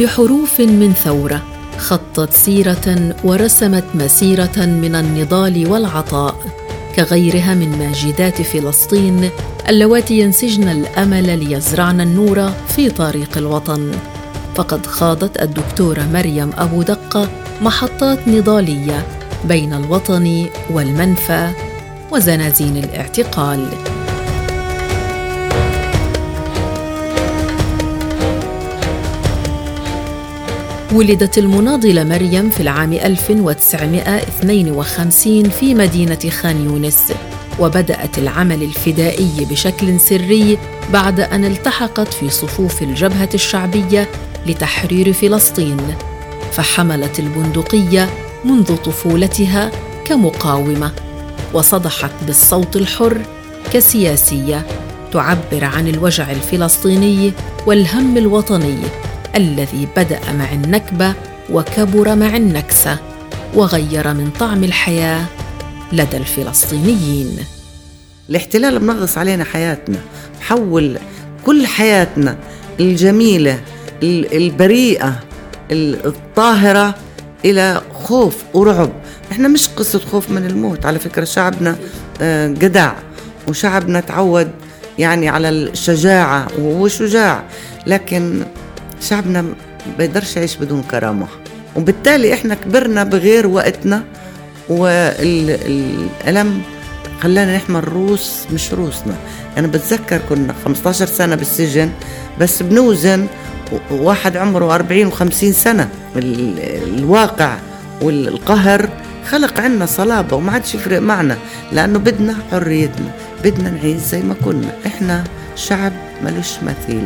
بحروف من ثورة خطت سيرة ورسمت مسيرة من النضال والعطاء كغيرها من ماجدات فلسطين اللواتي ينسجن الأمل ليزرعن النور في طريق الوطن. فقد خاضت الدكتورة مريم أبو دقة محطات نضالية بين الوطن والمنفى وزنازين الاعتقال. ولدت المناضلة مريم في العام 1952 في مدينة خان يونس. وبدأت العمل الفدائي بشكل سري بعد أن التحقت في صفوف الجبهة الشعبية لتحرير فلسطين. فحملت البندقية منذ طفولتها كمقاومة وصدحت بالصوت الحر كسياسية تعبر عن الوجع الفلسطيني والهم الوطني. الذي بدأ مع النكبة وكبر مع النكسة وغير من طعم الحياة لدى الفلسطينيين. الاحتلال منغص علينا حياتنا حول كل حياتنا الجميلة البريئة الطاهرة إلى خوف ورعب. إحنا مش قصة خوف من الموت على فكرة شعبنا آه، جدع وشعبنا تعود يعني على الشجاعة وهو شجاع لكن شعبنا بيقدرش يعيش بدون كرامة. وبالتالي إحنا كبرنا بغير وقتنا والألم خلانا نحمل روس مش روسنا. أنا بتذكر كنا 15 سنة بالسجن بس بنوزن واحد عمره 40 و50 سنة. الواقع والقهر خلق عنا صلابة وما عادش يفرق معنا لأنه بدنا حريتنا بدنا نعيش زي ما كنا. إحنا شعب ملوش مثيل.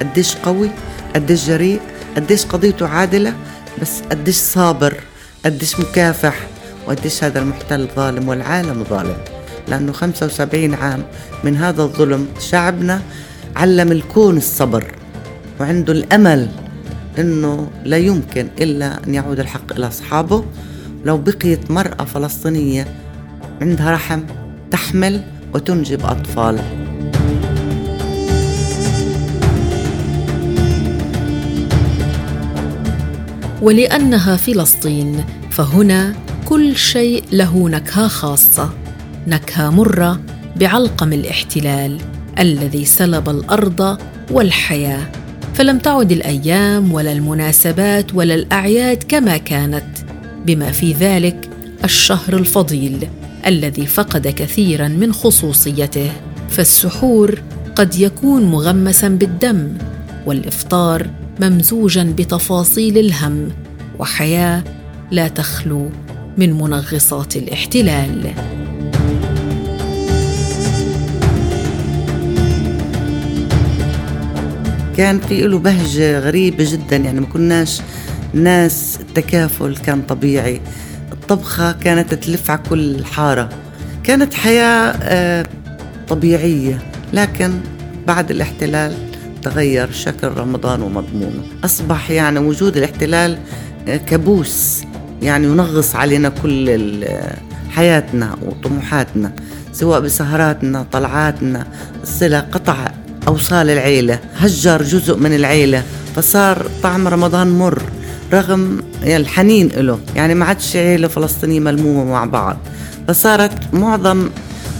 قديش قوي؟ قديش جريء قديش قضيته عادلة بس قديش صابر قديش مكافح وقديش هذا المحتل ظالم والعالم ظالم. لأنه 75 عام من هذا الظلم شعبنا علم الكون الصبر وعنده الأمل أنه لا يمكن إلا أن يعود الحق إلى أصحابه. لو بقيت مرأة فلسطينية عندها رحم تحمل وتنجب أطفال. ولأنها فلسطين فهنا كل شيء له نكهة خاصة. نكهة مرة بعلقم الاحتلال الذي سلب الأرض والحياة. فلم تعد الأيام ولا المناسبات ولا الأعياد كما كانت. بما في ذلك الشهر الفضيل الذي فقد كثيرا من خصوصيته. فالسحور قد يكون مغمسا بالدم والإفطار ممزوجا بتفاصيل الهم وحياة لا تخلو من منغصات الاحتلال. كان في له بهجة غريبة جدا يعني ما كناش ناس التكافل كان طبيعي. الطبخة كانت تلف على كل حارة. كانت حياة آه، طبيعية لكن بعد الاحتلال تغير شكل رمضان ومضمونه. أصبح يعني وجود الاحتلال آه، كابوس يعني ينغص علينا كل حياتنا وطموحاتنا سواء بسهراتنا طلعاتنا. الصلة قطع أوصال العيلة هجر جزء من العيلة فصار طعم رمضان مر رغم الحنين له يعني ما عادش عيلة فلسطينية ملمومة مع بعض. فصارت معظم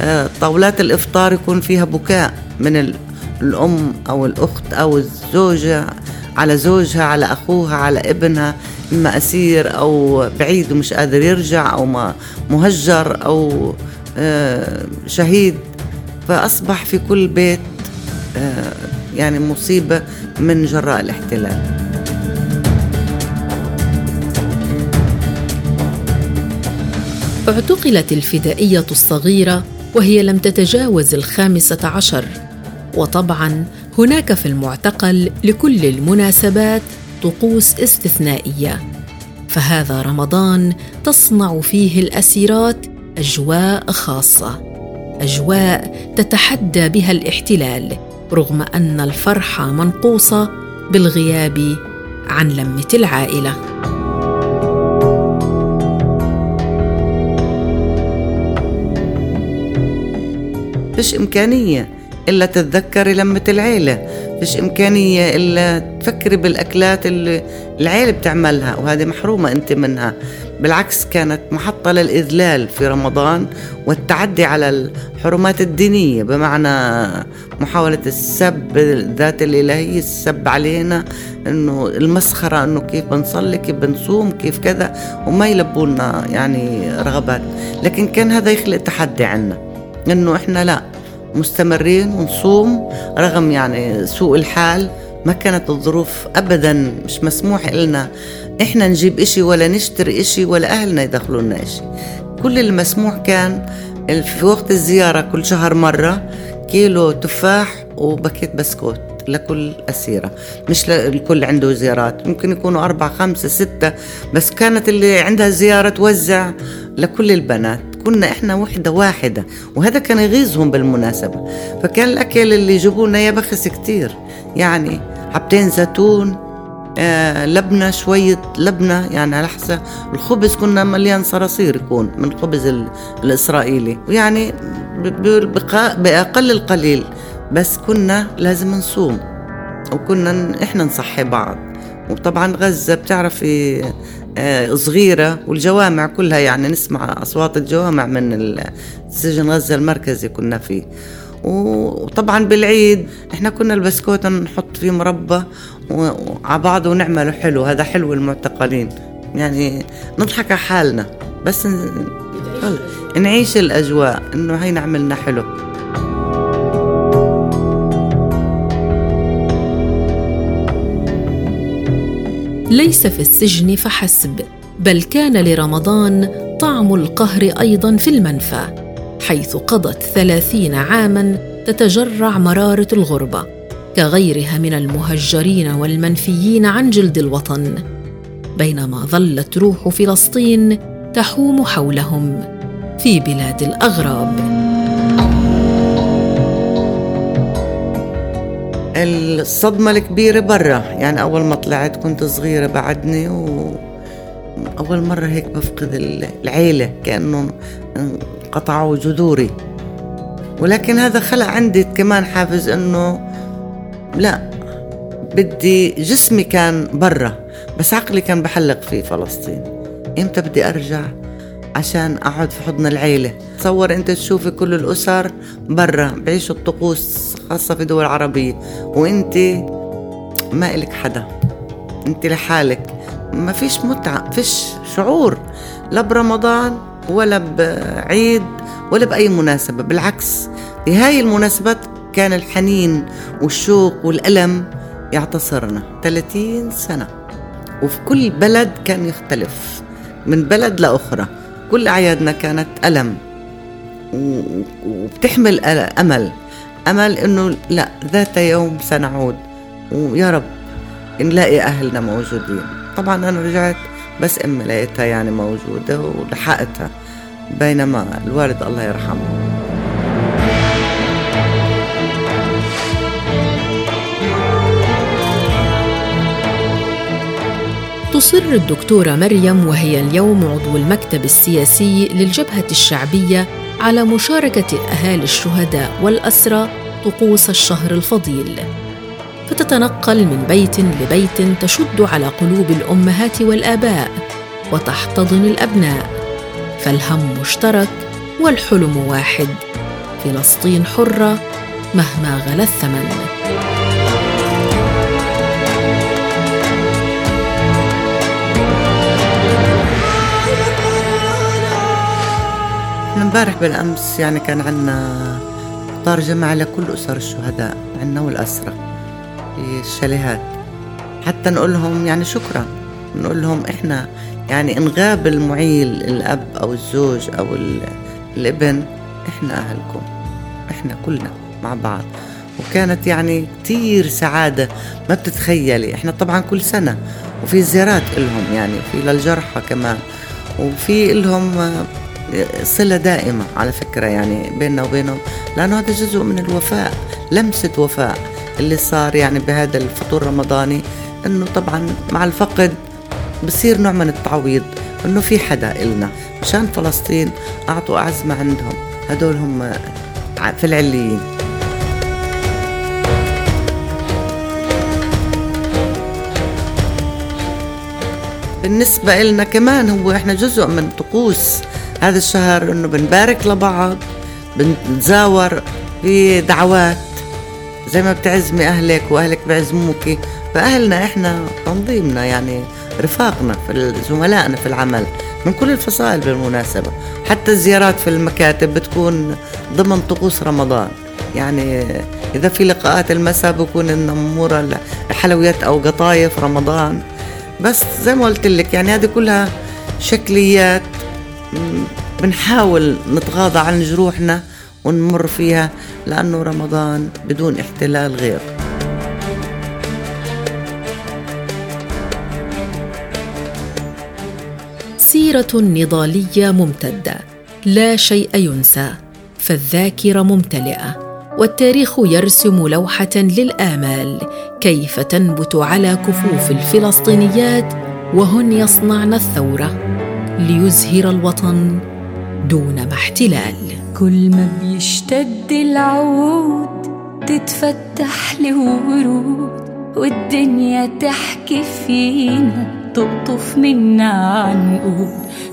آه، طاولات الإفطار يكون فيها بكاء من الأم أو الأخت أو الزوجة على زوجها على أخوها على ابنها إما أسير أو بعيد ومش قادر يرجع أو مهجر أو آه، شهيد. فأصبح في كل بيت آه، يعني مصيبة من جراء الاحتلال. اعتقلت الفدائية الصغيرة وهي لم تتجاوز الخامسة عشر. وطبعا هناك في المعتقل لكل المناسبات طقوس استثنائية فهذا رمضان تصنع فيه الأسيرات أجواء خاصة أجواء تتحدى بها الاحتلال رغم أن الفرحه منقوصه بالغياب عن لمة العائلة. فيش إمكانية؟ إلا تتذكري لمة العيلة. فيش إمكانية إلا تفكري بالأكلات اللي العيلة بتعملها وهذه محرومة أنت منها. بالعكس كانت محطة للإذلال في رمضان والتعدي على الحرمات الدينية. بمعنى محاولة السب ذات الإلهية السب علينا إنه المسخرة إنه كيف بنصلي كيف بنصوم كيف كذا وما يلبونا يعني رغبات. لكن كان هذا يخلق تحدي عنا إنه إحنا لا. مستمرين ونصوم رغم يعني سوء الحال ما كانت الظروف ابدا مش مسموح لنا إحنا نجيب إشي ولا نشتري إشي ولا أهلنا يدخلوا لنا إشي. كل المسموح كان في وقت الزيارة كل شهر مرة كيلو تفاح وباكيت بسكوت لكل أسيرة. مش الكل عنده زيارات ممكن يكونوا أربعة خمسة ستة بس كانت اللي عندها زيارة توزع لكل البنات. كنا إحنا وحدة واحدة وهذا كان يغيظهم بالمناسبة. فكان الأكل اللي يجيبوا لنا يبخس كتير. يعني حبتين زيتون آه لبنة شوية لبنة يعني على حسب. الخبز كنا مليان صراصير يكون من الخبز الإسرائيلي. ويعني بأقل القليل. بس كنا لازم نصوم وكنا إحنا نصحي بعض. وطبعا غزة بتعرفي صغيرة والجوامع كلها يعني نسمع أصوات الجوامع من سجن غزة المركزي كنا فيه. وطبعا بالعيد إحنا كنا البسكوت نحط فيه مربى وعلى بعض ونعمله حلو. هذا حلو المعتقلين يعني نضحك على حالنا. بس نعيش الأجواء إنه هينا عملنا حلو. ليس في السجن فحسب بل كان لرمضان طعم القهر أيضا في المنفى حيث قضت ثلاثين عاما تتجرع مرارة الغربه كغيرها من المهجرين والمنفيين عن جلد الوطن. بينما ظلت روح فلسطين تحوم حولهم في بلاد الأغراب. الصدمة الكبيرة برا. يعني أول ما طلعت كنت صغيرة بعدني وأول مرة هيك بفقد العيلة كأنه قطعوا جذوري. ولكن هذا خلق عندي كمان حافز أنه لا بدي جسمي كان برا بس عقلي كان بحلق في فلسطين. إمتى بدي أرجع عشان أقعد في حضن العيلة؟ تصور أنت تشوفي كل الأسر برا بعيشوا الطقوس خاصة في دول عربية. وانت ما إلك حدا. انت لحالك. ما فيش متعة فيش شعور. لا برمضان ولا بعيد ولا بأي مناسبة. بالعكس في هاي المناسبات كان الحنين والشوق والألم يعتصرنا. 30 سنة. وفي كل بلد كان يختلف. من بلد لأخرى. كل أعيادنا كانت ألم. وبتحمل أمل. أمل إنه لا ذات يوم سنعود. ويا رب نلاقي أهلنا موجودين. طبعا أنا رجعت بس أمي لقيتها يعني موجودة ولحقتها بينما الوالد الله يرحمه. تصر الدكتورة مريم وهي اليوم عضو المكتب السياسي للجبهة الشعبية على مشاركة أهالي الشهداء والأسرى طقوس الشهر الفضيل. فتتنقل من بيت لبيت تشد على قلوب الأمهات والآباء وتحتضن الأبناء. فالهم مشترك والحلم واحد. فلسطين حرة مهما غلا الثمن. امبارح بالأمس يعني كان عندنا افطار جماعي لكل أسر الشهداء عندنا والاسرى في الشاليهات. حتى نقول لهم يعني شكرا. نقول لهم إحنا يعني ان غاب المعيل الأب أو الزوج أو الابن إحنا أهلكم. إحنا كلنا مع بعض. وكانت يعني كتير سعادة. ما بتتخيلي. إحنا طبعا كل سنة. وفي زيارات إلهم يعني في للجرحى كمان. وفي إلهم صلة دائمة على فكرة يعني بيننا وبينهم لأنه هذا جزء من الوفاء لمسة وفاء اللي صار يعني بهذا الفطور الرمضاني إنه طبعا مع الفقد بصير نوع من التعويض إنه في حدا إلنا مشان فلسطين أعطوا اعز ما عندهم هدول هم في العليين. بالنسبة إلنا كمان هو إحنا جزء من طقوس هذا الشهر إنه بنبارك لبعض بنتزاور في دعوات. زي ما بتعزمي أهلك وأهلك بيعزموكي فأهلنا إحنا تنظيمنا يعني رفاقنا في زملائنا في العمل من كل الفصائل بالمناسبة. حتى الزيارات في المكاتب بتكون ضمن طقوس رمضان. يعني إذا في لقاءات المساء بكون النمورة حلويات أو قطايف رمضان. بس زي ما قلت لك يعني هذه كلها شكليات بنحاول نتغاضى عن جروحنا ونمر فيها لأنه رمضان بدون احتلال غير. سيرة نضالية ممتدة لا شيء ينسى فالذاكرة ممتلئة والتاريخ يرسم لوحة للآمال كيف تنبت على كفوف الفلسطينيات وهن يصنعن الثورة. ليزهر الوطن دون ما احتلال. كل ما بيشتد العود تتفتح له ورود والدنيا تحكي فينا تقطف منا عنقود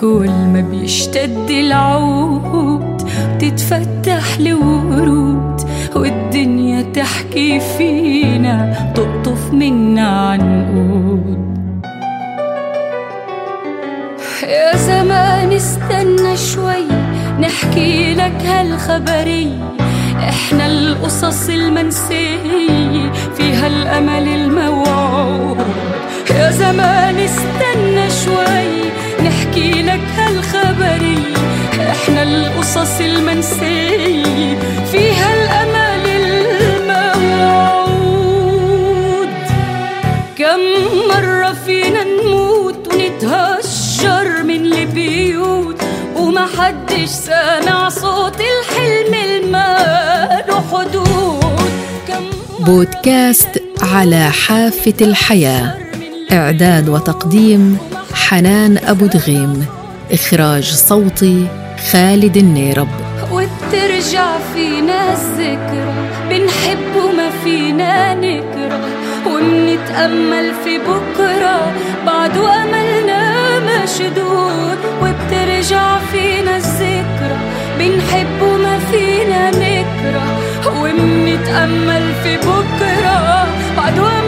كل ما بيشتد العود تتفتح لورود والدنيا تحكي فينا تقطف منا عنقود يا زمان استنى شوي نحكي لك هالخبرية إحنا القصص المنسية فيها الأمل الموعود. يا زمان استنى شوي نحكي لك هالخبرية إحنا القصص المنسية فيها الأمل حدش سامع صوت الحلم المال حدود بودكاست على حافة الحياة. إعداد وتقديم حنان أبو دغيم. إخراج صوتي خالد النيرب. وترجع فينا الذكرى. بنحب وما فينا نكره. ونتأمل في بكرة. بعد أملنا مشدود. وبترجع رجع فينا الذكرى بنحب وما فينا نكره. ومنتأمل في بكرة بعد وما